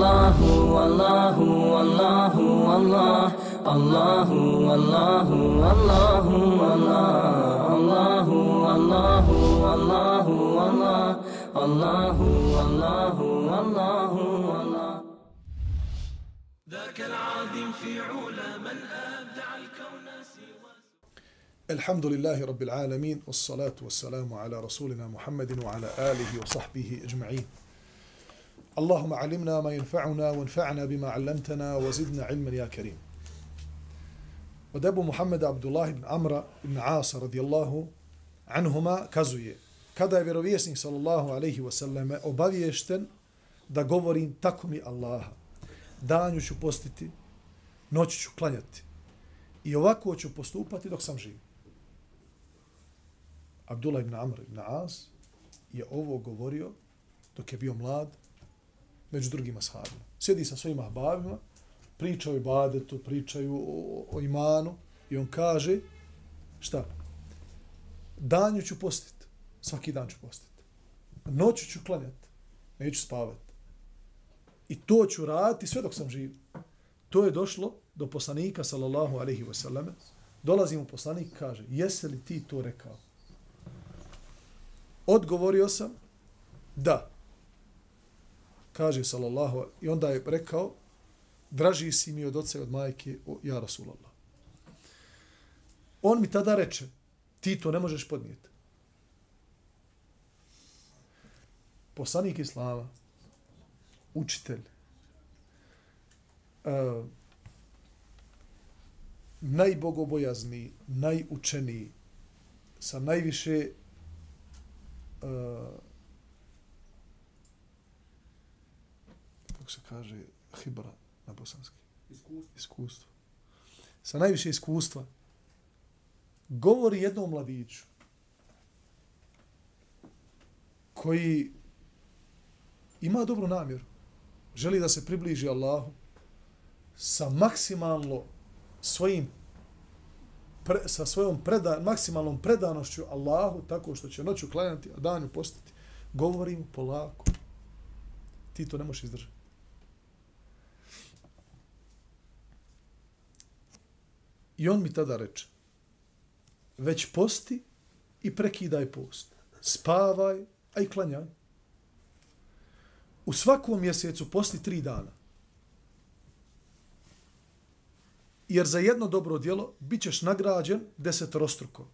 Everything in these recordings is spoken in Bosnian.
الله والله والله والله الله والله والله والله الله والله والله الله والله والله. والله ذاك العادم في علا من أبدع الكون الحمد لله رب العالمين والصلاة والسلام على رسولنا محمد وعلى آله وصحبه أجمعين. اللهم علمنا ما ينفعنا وانفعنا بما علمتنا وزدنا علما يا كريم Od Ebu Muhammeda Abdullah ibn Amra ibn Asa radijallahu anhuma kazuje kada je vjerovjesnik sallallahu alaihi wasallam obaviješten da govorim tako mi Allaha danju ću postiti noću ću klanjati i ovako ću postupati dok sam živ. Abdullah ibn Amr ibn As je ovo govorio dok je bio mlad među drugim ashabima. Sjedi sa svojim ahbabima, pričaju o ibadetu, pričaju o, o imanu i on kaže, šta? Danju ću postiti. Svaki dan ću postiti. Noću ću klanjati. Neću spavati. I to ću raditi sve dok sam živ. To je došlo do poslanika, sallallahu alaihi wasallam. Dolazi mu poslanik kaže, jesi li ti to rekao? Odgovorio sam, da. Kaže, sallallahu, i onda je rekao, draži si mi od oca i od majke, o, ja Rasulallah. On mi tada reče, ti to ne možeš podnijeti. Poslanik Islama, učitelj, uh, najbogobojazniji, najučeniji, sa najviše uh, kako se kaže hibra na bosanski? Iskustvo. Iskustvo. Sa najviše iskustva govori jednom mladiću koji ima dobru namjeru, želi da se približi Allahu sa maksimalno svojim pre, sa svojom preda, maksimalnom predanošću Allahu, tako što će noću klanjati, a danju postati, govori mu polako. Ti to ne možeš izdržati. I on mi tada reče, već posti i prekidaj post. Spavaj, a i klanjaj. U svakom mjesecu posti tri dana. Jer za jedno dobro djelo bit ćeš nagrađen desetorostruko.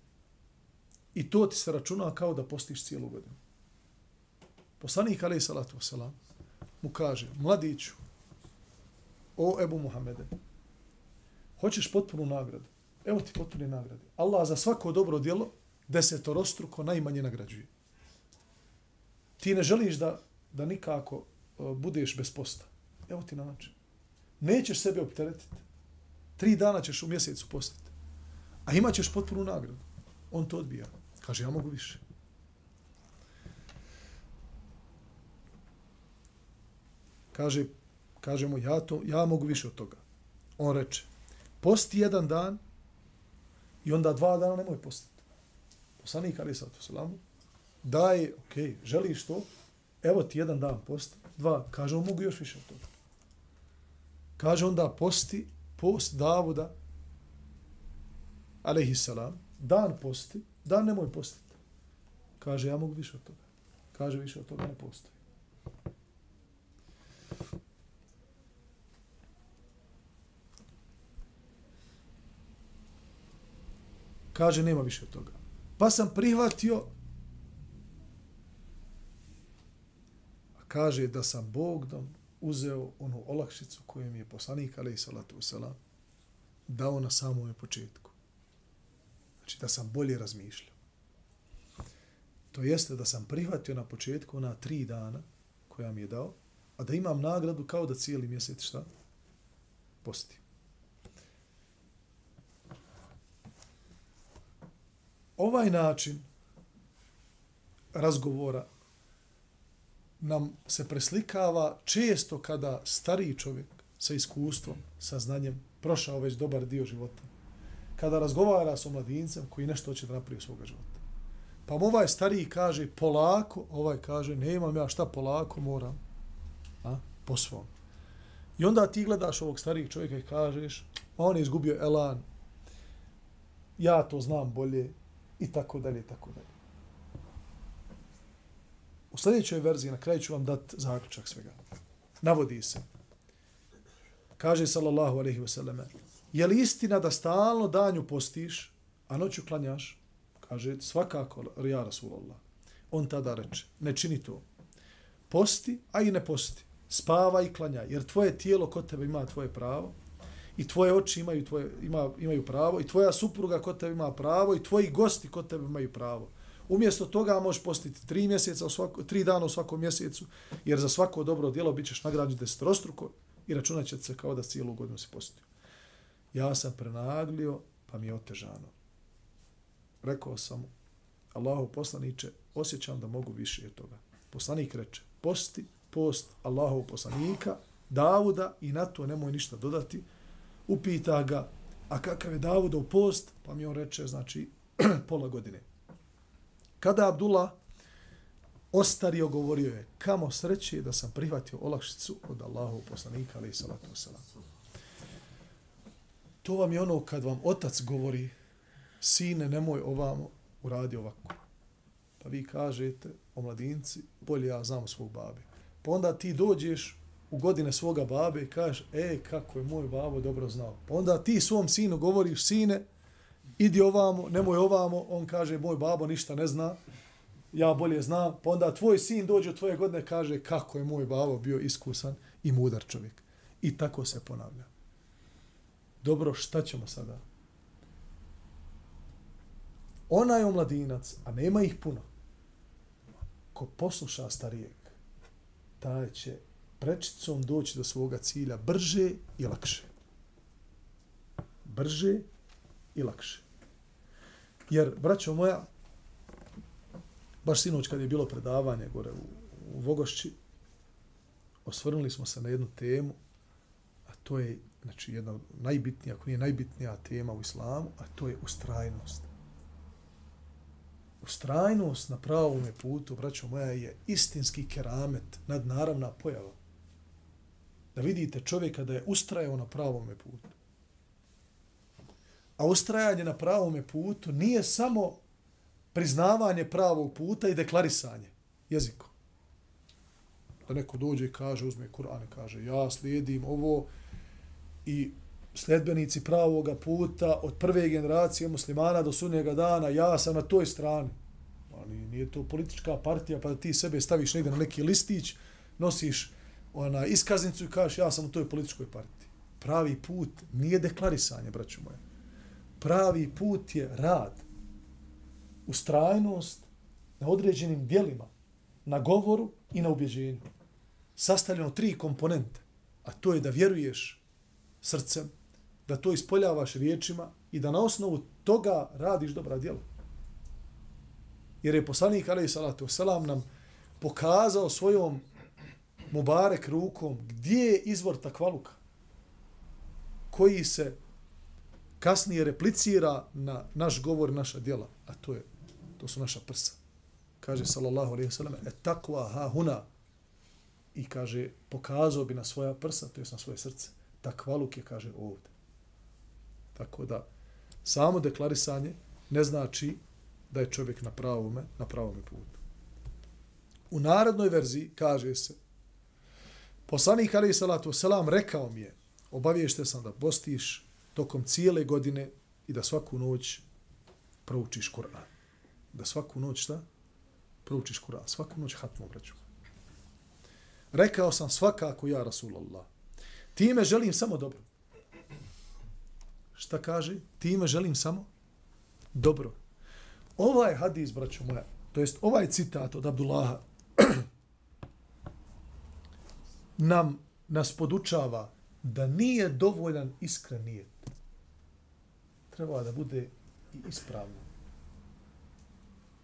I to ti se računa kao da postiš cijelu godinu. Poslanik alaih salatu wasalam mu kaže, mladiću, o Ebu Muhammede, hoćeš potpunu nagradu? Evo ti potpune nagrade. Allah za svako dobro djelo desetorostruko najmanje nagrađuje. Ti ne želiš da, da nikako e, budeš bez posta. Evo ti način. Nećeš sebe opteretiti. Tri dana ćeš u mjesecu postiti. A imat ćeš potpunu nagradu. On to odbija. Kaže, ja mogu više. Kaže, kažemo, ja, to, ja mogu više od toga. On reče, posti jedan dan i onda dva dana nemoj postiti. Poslanik Ali Sato Salamu daje, ok, želiš to, evo ti jedan dan posti, dva, kaže, on mogu još više od toga. Kaže onda posti post Davuda, alaihi salam, dan posti, dan nemoj postiti. Kaže, ja mogu više od toga. Kaže, više od toga ne postoji. Kaže, nema više od toga. Pa sam prihvatio, a kaže da sam Bog dom uzeo onu olakšicu koju mi je poslanik, alaih salatu wasalam, dao na samom početku. Znači da sam bolje razmišljao. To jeste da sam prihvatio na početku ona tri dana koja mi je dao, a da imam nagradu kao da cijeli mjesec šta? Posti. Ovaj način razgovora nam se preslikava često kada stariji čovjek sa iskustvom, sa znanjem, prošao već dobar dio života, kada razgovara sa mladincem koji nešto hoće da napravi svoga života. Pa mu ovaj stariji kaže polako, ovaj kaže nemam ja šta polako, moram a, po svom. I onda ti gledaš ovog starijeg čovjeka i kažeš, on je izgubio elan, ja to znam bolje, i tako dalje, i tako dalje. U sljedećoj verziji, na kraju ću vam dati zaključak svega. Navodi se. Kaže sallallahu alaihi ve sallam, je li istina da stalno danju postiš, a noću klanjaš? Kaže, svakako, ja Rasulallah. On tada reče, ne čini to. Posti, a i ne posti. Spava i klanja, jer tvoje tijelo kod tebe ima tvoje pravo, i tvoje oči imaju, tvoje, ima, imaju pravo, i tvoja supruga kod tebe ima pravo, i tvoji gosti kod tebe imaju pravo. Umjesto toga možeš postiti tri, mjeseca u svako, tri dana u svakom mjesecu, jer za svako dobro djelo bit ćeš nagrađen desetrostruko i računat će se kao da cijelu godinu si postio. Ja sam prenaglio, pa mi je otežano. Rekao sam mu, Allahu poslaniče, osjećam da mogu više od toga. Poslanik reče, posti, post Allahov poslanika, Davuda i na to nemoj ništa dodati. Upita ga, a kakav je Davudov post? Pa mi on reče, znači, pola godine. Kada Abdullah ostario, govorio je, kamo sreće da sam prihvatio olakšicu od Allahov poslanika, ali i salatu wasalam. To vam je ono kad vam otac govori, sine, nemoj ovamo, uradi ovako. Pa vi kažete, o mladinci, bolje ja znam svog babi. Pa onda ti dođeš u godine svoga babe i kažeš, e, kako je moj babo dobro znao. Pa onda ti svom sinu govoriš, sine, idi ovamo, nemoj ovamo, on kaže, moj babo ništa ne zna, ja bolje znam. Pa onda tvoj sin dođe u tvoje godine kaže, kako je moj babo bio iskusan i mudar čovjek. I tako se ponavlja. Dobro, šta ćemo sada? Ona je omladinac, a nema ih puno. Ko posluša starijeg, taj će prečicom doći do svoga cilja brže i lakše. Brže i lakše. Jer, braćo moja, baš sinoć kad je bilo predavanje gore u, u Vogošći, osvrnuli smo se na jednu temu, a to je znači, jedna najbitnija, ako nije najbitnija tema u islamu, a to je ustrajnost. Ustrajnost na pravom putu, braćo moja, je istinski keramet, nadnaravna pojava. Da vidite čovjeka da je ustrajao na pravom putu. A ustrajanje na pravom putu nije samo priznavanje pravog puta i deklarisanje jezikom. Da neko dođe i kaže, uzme Kur'an i kaže, ja slijedim ovo i sljedbenici pravoga puta od prve generacije muslimana do sunnjega dana, ja sam na toj strani. Ali nije to politička partija pa da ti sebe staviš negdje na neki listić, nosiš ona iskaznicu i kažeš ja sam u toj političkoj partiji. Pravi put nije deklarisanje, braću moje. Pravi put je rad, ustrajnost na određenim dijelima, na govoru i na ubjeđenju. Sastavljeno tri komponente, a to je da vjeruješ srcem, da to ispoljavaš riječima i da na osnovu toga radiš dobra djela. Jer je poslanik alaih salatu wasalam nam pokazao svojom mubarek rukom gdje je izvor takvaluka koji se kasnije replicira na naš govor, naša djela, a to je to su naša prsa. Kaže sallallahu alejhi ve sellem, et takva ha huna. I kaže pokazao bi na svoja prsa, to je na svoje srce. Takvaluk je kaže ovdje. Tako da samo deklarisanje ne znači da je čovjek na pravome, na pravome putu. U narodnoj verziji kaže se Poslanik Ali Salatu Selam rekao mi je obaviješte sam da postiš tokom cijele godine i da svaku noć proučiš Kur'an da svaku noć šta? Proučiš Kur'an. Svaku noć hatmu obraću. Rekao sam svakako ja, Rasulallah. Time želim samo dobro. Šta kaže? Time želim samo dobro. Ovaj hadis, braćo moja, to jest ovaj citat od Abdullaha, nam nas podučava da nije dovoljan iskren nijet. Treba da bude i ispravno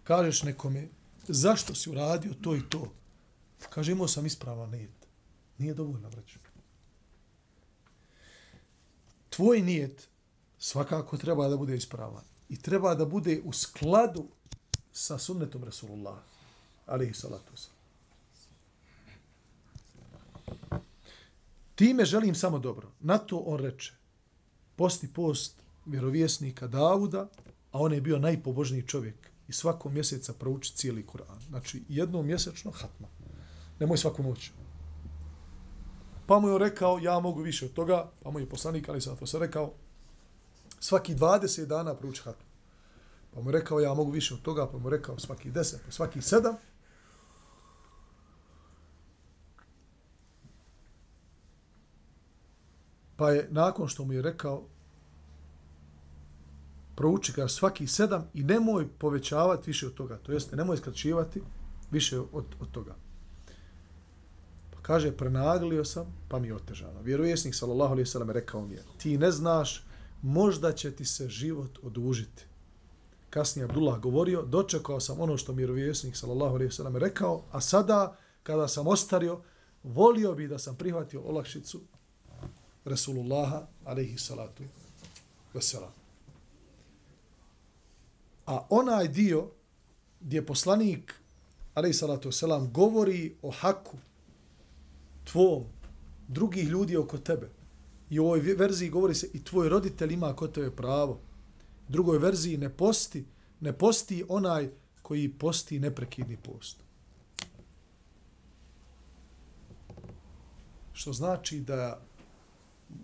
kažeš nekome, zašto si uradio to i to? Kaže, imao sam ispravan nijet. Nije dovoljno, braću. Tvoj nijet svakako treba da bude ispravan. I treba da bude u skladu sa sunnetom Rasulullah. Alihi salatu Time želim samo dobro. Na to on reče, posti post vjerovjesnika Davuda, a on je bio najpobožniji čovjek i svakog mjeseca prouči cijeli Kur'an. Znači, jednom mjesečno hatma. Nemoj svaku noć. Pa mu je rekao, ja mogu više od toga, pa mu je poslanik, ali sam to se rekao, svaki 20 dana prouči hatmu. Pa mu je rekao, ja mogu više od toga, pa mu je rekao svaki 10, pa svaki 7. Pa je, nakon što mu je rekao, prouči ga svaki sedam i nemoj povećavati više od toga. To jeste, nemoj skraćivati više od, od toga. Pa kaže, prenaglio sam, pa mi je otežano. Vjerovjesnik, sallallahu alaihi sallam, rekao mi je, ti ne znaš, možda će ti se život odužiti. Kasnije Abdullah govorio, dočekao sam ono što mi vjerovjesnik, sallallahu alaihi sallam, rekao, a sada, kada sam ostario, volio bi da sam prihvatio olakšicu Resulullaha, alaihi salatu, veselam. A onaj dio gdje poslanik, alaihi salatu wasalam, govori o haku tvom, drugih ljudi oko tebe. I u ovoj verziji govori se i tvoj roditelj ima kod tebe pravo. U drugoj verziji ne posti, ne posti onaj koji posti neprekidni post. Što znači da,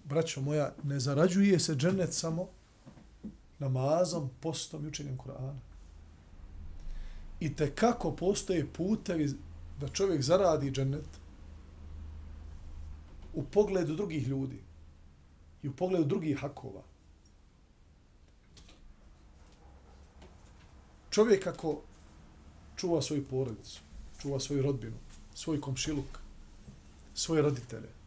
braćo moja, ne zarađuje se džennet samo namazom, postom i učenjem Kur'ana. I te kako postoje putevi da čovjek zaradi džennet u pogledu drugih ljudi i u pogledu drugih hakova. Čovjek ako čuva svoju porodicu, čuva svoju rodbinu, svoj komšiluk, svoje roditelje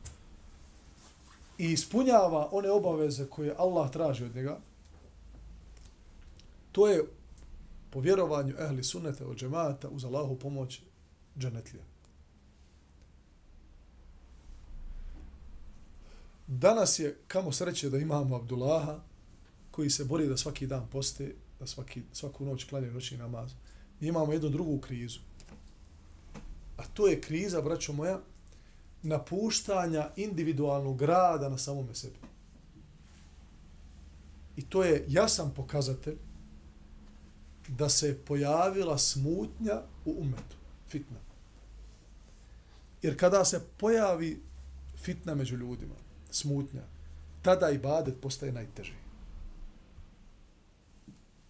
i ispunjava one obaveze koje Allah traži od njega, To je po vjerovanju ehli sunnete od džemata uz Allahu pomoć dženetlija. Danas je kamo sreće da imamo Abdullaha koji se bori da svaki dan poste, da svaki, svaku noć klanje noćni namaz. Mi imamo jednu drugu krizu. A to je kriza, braćo moja, napuštanja individualnog rada na samome sebi. I to je jasan pokazatelj da se pojavila smutnja u umetu, fitna. Jer kada se pojavi fitna među ljudima, smutnja, tada i badet postaje najteži.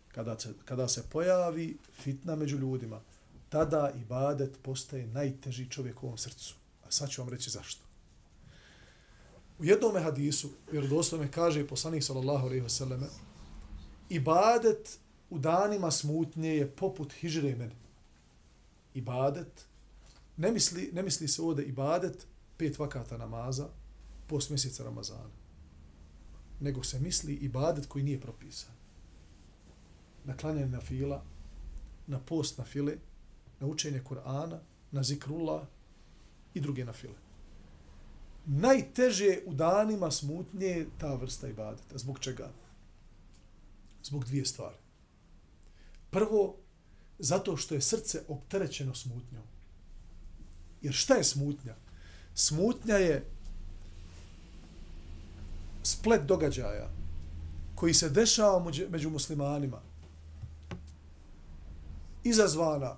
Kada se, kada se pojavi fitna među ljudima, tada i badet postaje najteži čovjekovom srcu. Sad ću vam reći zašto. U jednom hadisu, vjerodoslovno kaže poslanik sallallahu alaihi ve ibadet u danima smutnje je poput hižre meni. Ibadet, ne misli, ne misli se ovdje ibadet pet vakata namaza post mjeseca Ramazana. Nego se misli ibadet koji nije propisan. Na klanjanje na fila, na post na file, na učenje Kur'ana, na zikrullah i druge na file. Najteže u danima smutnje je ta vrsta ibadeta. Zbog čega? Zbog dvije stvari. Prvo, zato što je srce opterećeno smutnjom. Jer šta je smutnja? Smutnja je splet događaja koji se dešava među muslimanima izazvana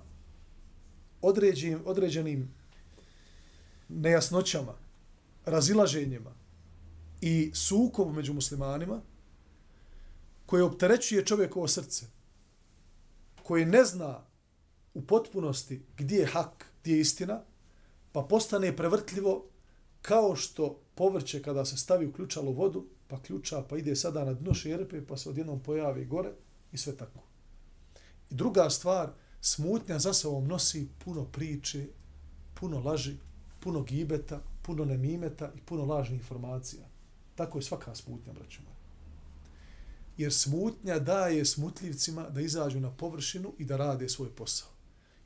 određenim, određenim nejasnoćama, razilaženjima i sukobu među muslimanima koje opterećuje čovjekovo srce koji ne zna u potpunosti gdje je hak, gdje je istina, pa postane prevrtljivo kao što povrće kada se stavi u ključalu vodu, pa ključa, pa ide sada na dno šerpe, pa se odjednom pojavi gore i sve tako. I druga stvar, smutnja za sobom nosi puno priče, puno laži, puno gibeta, puno nemimeta i puno lažnih informacija. Tako je svaka smutnja, braćuma jer smutnja daje smutljivcima da izađu na površinu i da rade svoj posao.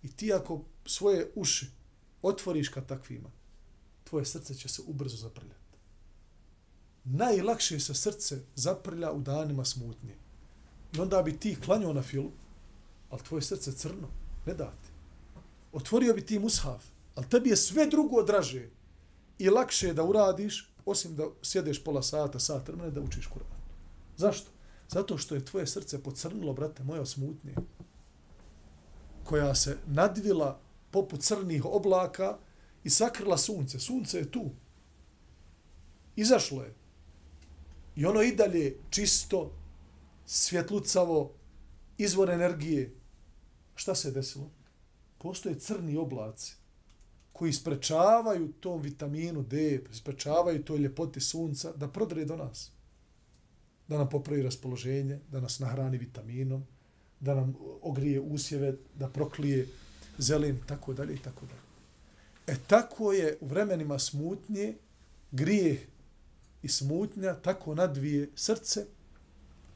I ti ako svoje uši otvoriš ka takvima, tvoje srce će se ubrzo zaprljati. Najlakše se srce zaprlja u danima smutnje. I onda bi ti klanjao na filu, ali tvoje srce crno, ne dati. Otvorio bi ti mushaf, ali tebi je sve drugo draže i lakše da uradiš osim da sjedeš pola sata, sat vremena da učiš Kur'an. Zašto? Zato što je tvoje srce pocrnilo, brate moje, smutnje. Koja se nadvila poput crnih oblaka i sakrila sunce. Sunce je tu. Izašlo je. I ono i dalje čisto, svjetlucavo, izvor energije. Šta se je desilo? Postoje crni oblaci koji sprečavaju tom vitaminu D, sprečavaju toj ljepoti sunca da prodre do nas. Da nam popravi raspoloženje, da nas nahrani vitaminom, da nam ogrije usjeve, da proklije zelen, tako dalje i tako dalje. E tako je u vremenima smutnje, grijeh i smutnja, tako nadvije srce,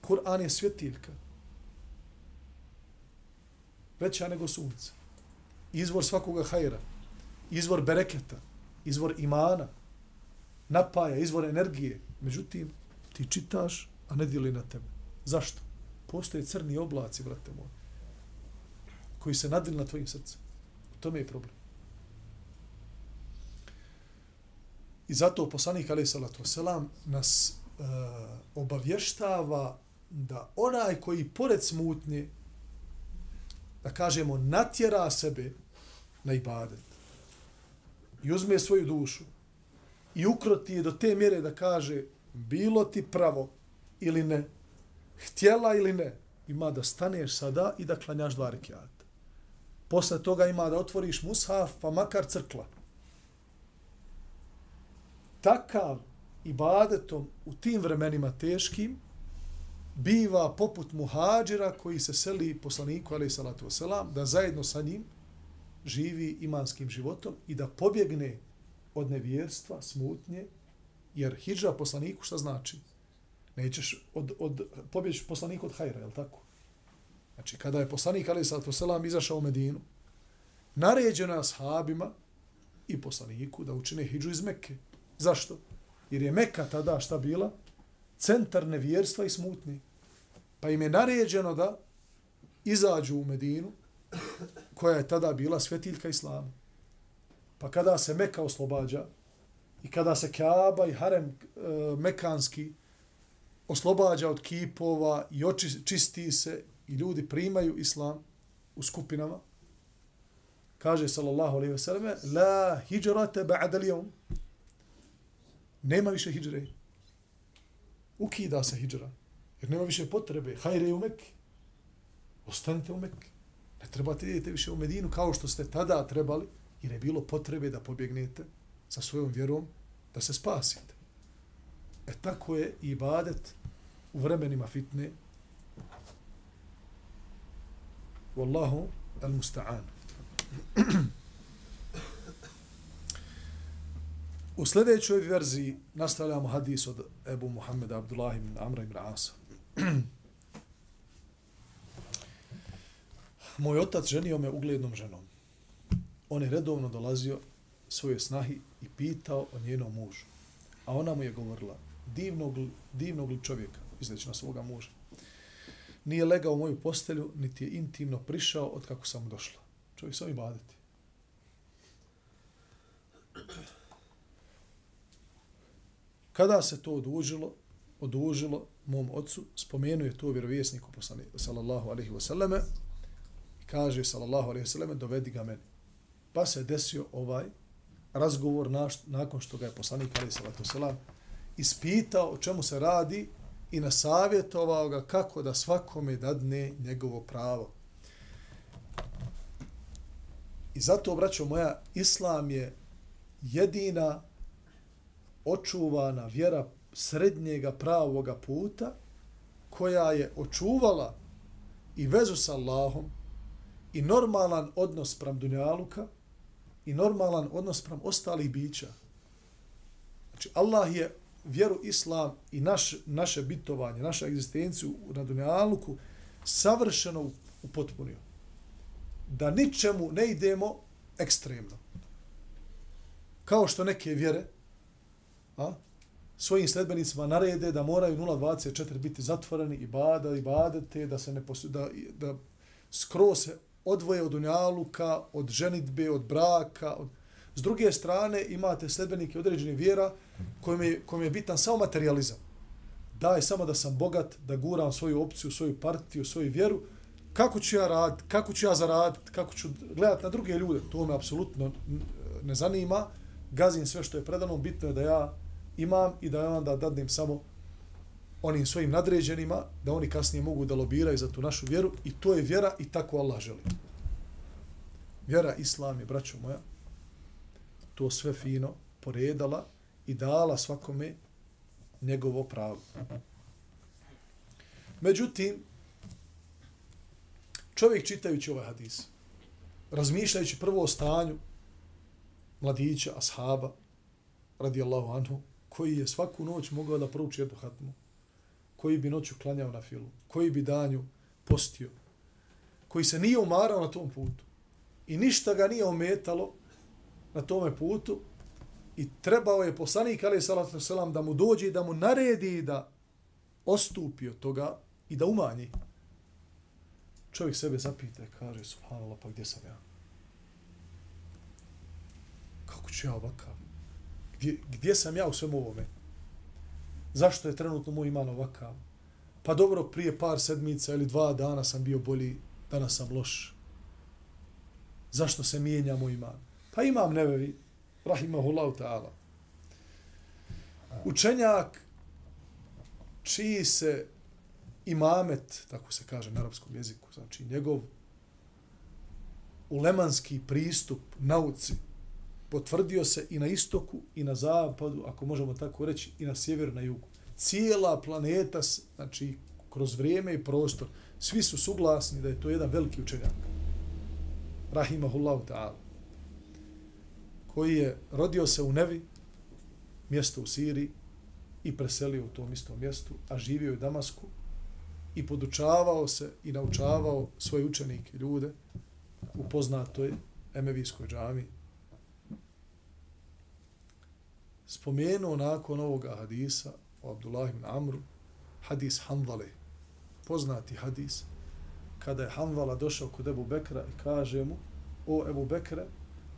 Kur'an je svjetiljka. Veća nego sunce. Izvor svakoga hajra izvor bereketa, izvor imana, napaja, izvor energije. Međutim, ti čitaš, a ne dili na tebe. Zašto? Postoje crni oblaci, brate moj, koji se nadili na tvojim srcem. U tome je problem. I zato poslanik alaih salatu wasalam nas e, obavještava da onaj koji pored smutnje, da kažemo, natjera sebe na ibadet, i uzme svoju dušu i ukroti je do te mjere da kaže bilo ti pravo ili ne, htjela ili ne, ima da staneš sada i da klanjaš dva rekiata. Posle toga ima da otvoriš mushaf, pa makar crkla. Takav ibadetom u tim vremenima teškim biva poput muhađira koji se seli poslaniku, ali salatu wasalam, da zajedno sa njim živi imanskim životom i da pobjegne od nevjerstva, smutnje, jer hijđa poslaniku šta znači? Nećeš od, od, pobjeći poslaniku od hajra, je tako? Znači, kada je poslanik, ali Sato selam, izašao u Medinu, naređeno je ashabima i poslaniku da učine hijđu iz Mekke. Zašto? Jer je Mekka tada šta bila? Centar nevjerstva i smutnje. Pa im je naređeno da izađu u Medinu, koja je tada bila svetiljka islama. Pa kada se Meka oslobađa i kada se Kaaba i Harem e, Mekanski oslobađa od kipova i očisti se i ljudi primaju islam u skupinama, kaže sallallahu alaihi ve selleme, la hijrate ba'da lijom. Nema više hijre. Ukida se hijra. Jer nema više potrebe. Hajre u Mekke. Ostanite u Mekke. Ne trebate idete više u Medinu kao što ste tada trebali, jer je bilo potrebe da pobjegnete sa svojom vjerom, da se spasite. E tako je i ibadet u vremenima fitne. Wallahu al-musta'an. U sljedećoj verziji nastavljamo hadis od Ebu Muhammeda Abdullah ibn Amra ibn Asa. moj otac ženio me uglednom ženom. On je redovno dolazio svoje snahi i pitao o njenom mužu. A ona mu je govorila, divnog, divnog li čovjeka, izleći na svoga muža. Nije legao u moju postelju, niti je intimno prišao od kako sam došla. Čovjek sam i baditi. Kada se to odužilo, odužilo mom ocu, spomenuje to vjerovjesniku poslani, sallallahu alaihi wasallame, kaže sallallahu alejhi ve sellem dovedi ga meni. Pa se desio ovaj razgovor naš, nakon što ga je poslanik alejhi salatu selam ispitao o čemu se radi i nasavjetovao ga kako da svakome dadne njegovo pravo. I zato, braćo moja, islam je jedina očuvana vjera srednjega pravoga puta koja je očuvala i vezu sa Allahom, i normalan odnos pram dunjaluka i normalan odnos pram ostalih bića. Znači, Allah je vjeru islam i naš, naše bitovanje, naša egzistenciju na dunjaluku savršeno upotpunio. Da ničemu ne idemo ekstremno. Kao što neke vjere a, svojim sledbenicima narede da moraju 0.24 biti zatvoreni i bada i badete, da se ne posu, da, da skroz se odvoje od unjaluka, od ženitbe, od braka, od, S druge strane imate sledbenike određenih vjera kojim je, kojim je bitan samo materializam. Daj samo da sam bogat, da guram svoju opciju, svoju partiju, svoju vjeru. Kako ću ja raditi, kako ću ja zaraditi, kako ću gledati na druge ljude, to me apsolutno ne zanima. Gazim sve što je predano, bitno je da ja imam i da ja onda dadnem samo onim svojim nadređenima, da oni kasnije mogu da lobiraju za tu našu vjeru i to je vjera i tako Allah želi. Vjera Islam je, braćo moja, to sve fino poredala i dala svakome njegovo pravo. Međutim, čovjek čitajući ovaj hadis, razmišljajući prvo o stanju mladića, ashaba, radijallahu anhu, koji je svaku noć mogao da prouči jednu hatmu, koji bi noću klanjao na filu, koji bi danju postio, koji se nije umarao na tom putu i ništa ga nije ometalo na tome putu i trebao je poslanik ali salatu selam da mu dođe i da mu naredi da ostupi od toga i da umanji. Čovjek sebe zapita i kaže, subhanallah, pa gdje sam ja? Kako ću ja ovakav? Gdje, gdje sam ja u svemu ovome? Zašto je trenutno moj iman ovakav? Pa dobro, prije par sedmica ili dva dana sam bio bolji, danas sam loš. Zašto se mijenja moj iman? Pa imam nevevi, rahimahullahu ta'ala. Učenjak čiji se imamet, tako se kaže na arapskom jeziku, znači njegov ulemanski pristup nauci potvrdio se i na istoku i na zapadu, ako možemo tako reći, i na sjeveru, na jugu. Cijela planeta, znači kroz vrijeme i prostor, svi su suglasni da je to jedan veliki učenjak. Rahimahullahu ta'ala. Koji je rodio se u Nevi, mjesto u Siriji, i preselio u tom istom mjestu, a živio u Damasku i podučavao se i naučavao svoje učenike, ljude, u poznatoj Emevijskoj džami, spomenuo nakon ovoga hadisa o Abdullah ibn Amru, hadis Hanvale, poznati hadis, kada je Hanvala došao kod Ebu Bekra i kaže mu, o Ebu Bekre,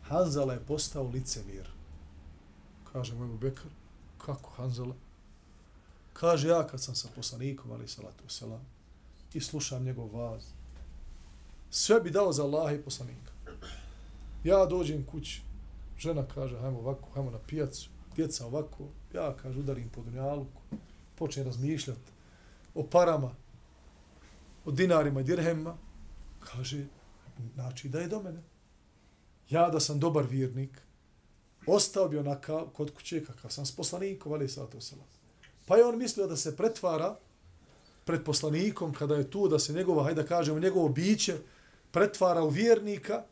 Hanzala je postao licemir. Kaže mu Ebu Bekr, kako Hanzala? Kaže ja kad sam sa poslanikom, ali salatu selam, i slušam njegov vaz, sve bi dao za Allaha i poslanika. Ja dođem kući, žena kaže, hajmo ovako, hajmo na pijacu, djeca ovako, ja kažu udarim po dunjalku, počne razmišljati o parama, o dinarima i dirhemima, kaže, znači da je do mene. Ja da sam dobar vjernik, ostao bi onakav kod kuće kakav sam s poslanikom, ali sa to. Pa je on mislio da se pretvara pred poslanikom kada je tu da se njegova, hajde da kažemo, njegovo biće pretvara u vjernika,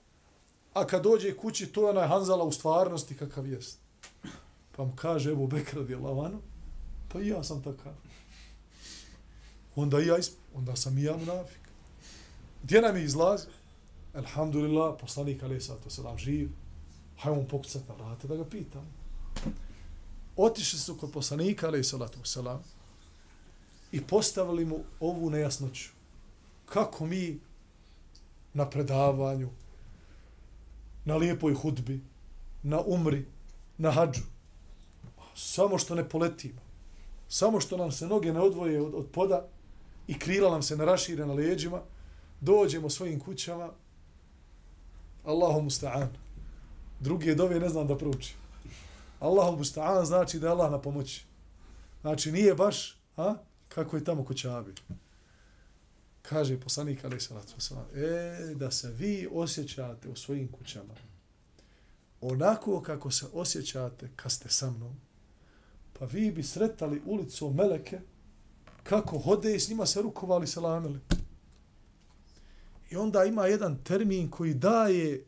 a kad dođe kući, to je onaj Hanzala u stvarnosti kakav jest. Pa mu kaže, evo Bekr radi Allahanu, pa i ja sam takav. Onda, ja, onda sam i ja munafik. Gdje nam je izlaz? Alhamdulillah, poslanik Ali Sato Selam živ. Hajmo mu pokucati na vrate da ga pitam. Otišli su kod poslanika Ali Sato Selam i postavili mu ovu nejasnoću. Kako mi na predavanju, na lijepoj hudbi, na umri, na hađu, samo što ne poletimo, samo što nam se noge ne odvoje od, od poda i krila nam se narašire na leđima, dođemo svojim kućama, Allahu musta'an. Drugi dove ne znam da proučim. Allahu musta'an znači da je Allah na pomoći. Znači nije baš, a, kako je tamo kućabi. Kaže poslanik alaih salatu wasalam, e, da se vi osjećate u svojim kućama onako kako se osjećate kad ste sa mnom, pa vi bi sretali ulicu Meleke kako hode i s njima se rukovali selamili. I onda ima jedan termin koji daje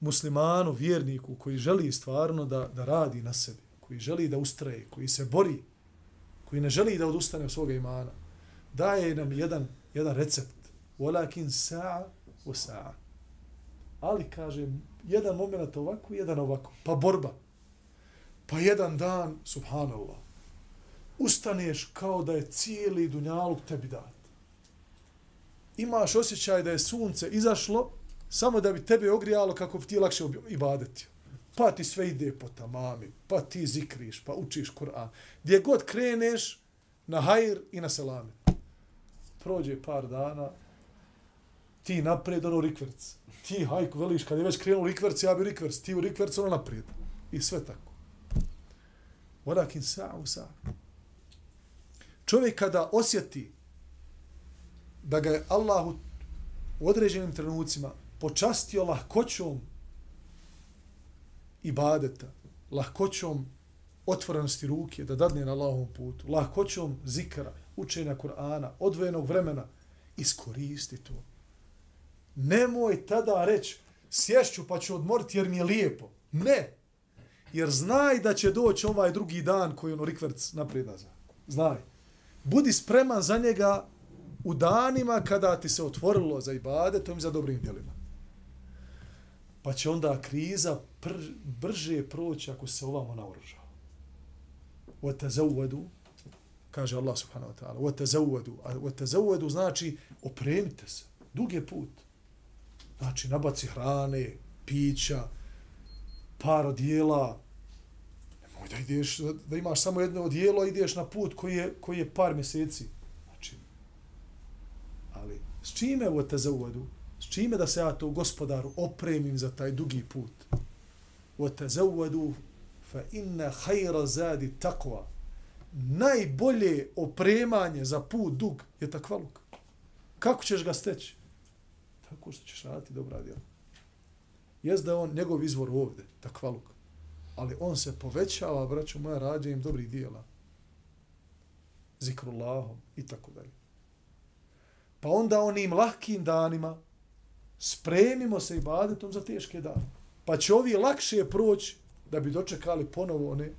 muslimanu, vjerniku, koji želi stvarno da, da radi na sebi, koji želi da ustraje, koji se bori, koji ne želi da odustane od svoga imana. Daje nam jedan, jedan recept. Walakin sa'a u sa'a. Ali, kaže, jedan moment ovako, jedan ovako. Pa borba. Pa jedan dan, subhanallah, ustaneš kao da je cijeli dunjaluk tebi dat. Imaš osjećaj da je sunce izašlo samo da bi tebe ogrijalo kako bi ti lakše ibadetio. pa ti sve ide po tamami, pa ti zikriš, pa učiš Kur'an. Gdje god kreneš, na hajr i na selame. Prođe par dana, ti napred, ono rikverc. Ti hajku veliš, kad je već krenuo rikverc, ja bi rikverc, ti u rikverc, ono naprijed. I sve tako. Walakin sa'u sa. Čovjek kada osjeti da ga je Allah u određenim trenucima počastio lahkoćom ibadeta, lahkoćom otvorenosti ruke da dadne na Allahovom putu, lahkoćom zikra, učenja Kur'ana, odvojenog vremena, iskoristi to. Nemoj tada reći sješću pa ću odmoriti jer mi je lijepo. Ne Jer znaj da će doći ovaj drugi dan koji ono rikverc naprijed nazad. Znaj. Budi spreman za njega u danima kada ti se otvorilo za ibadetom i za dobrim djelima. Pa će onda kriza pr brže proći ako se ovamo naoružava. وَتَزَوَّدُوا kaže Allah subhanahu wa ta'ala وَتَزَوَّدُوا وَتَزَوَّدُوا znači opremite se. Dug je put. Znači nabaci hrane, pića, par odijela. Nemoj da ideš, da imaš samo jedno odijelo, ideš na put koji je, koji je par mjeseci. Znači, ali s čime u te zauvedu? S čime da se ja to gospodaru opremim za taj dugi put? U te zauvedu fa inna hajra zadi takva. Najbolje opremanje za put dug je takvaluk. Kako ćeš ga steći? Tako što ćeš raditi dobra djela. Jest da je on njegov izvor ovde, takvaluk. Ali on se povećava, braću moja, rađenjem dobrih dijela. Zikrullahom i tako dalje. Pa onda onim lahkim danima spremimo se i badetom za teške dane. Pa će ovi lakše proći da bi dočekali ponovo one,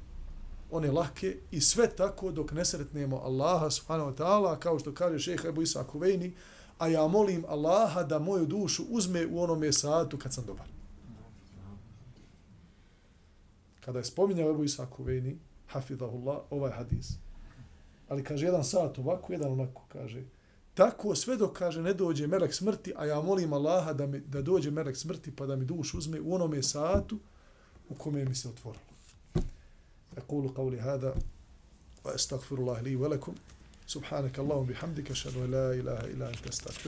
one lahke i sve tako dok ne sretnemo Allaha subhanahu wa ta'ala, kao što kaže šeha Ebu Isa Kuvejni, a ja molim Allaha da moju dušu uzme u onome satu kad sam dobar Kada je spominjao Ebu Isa Kuvejni, hafidahullah, ovaj hadis. Ali kaže jedan sat ovako, jedan onako, kaže. Tako sve dok kaže ne dođe melek smrti, a ja molim Allaha da, mi, da dođe melek smrti pa da mi dušu uzme u onome satu u kome mi se otvorilo. أقول قولي هذا وأستغفر الله لي ولكم سبحانك اللهم بحمدك أشهد أن لا إله إلا أنت أستغفر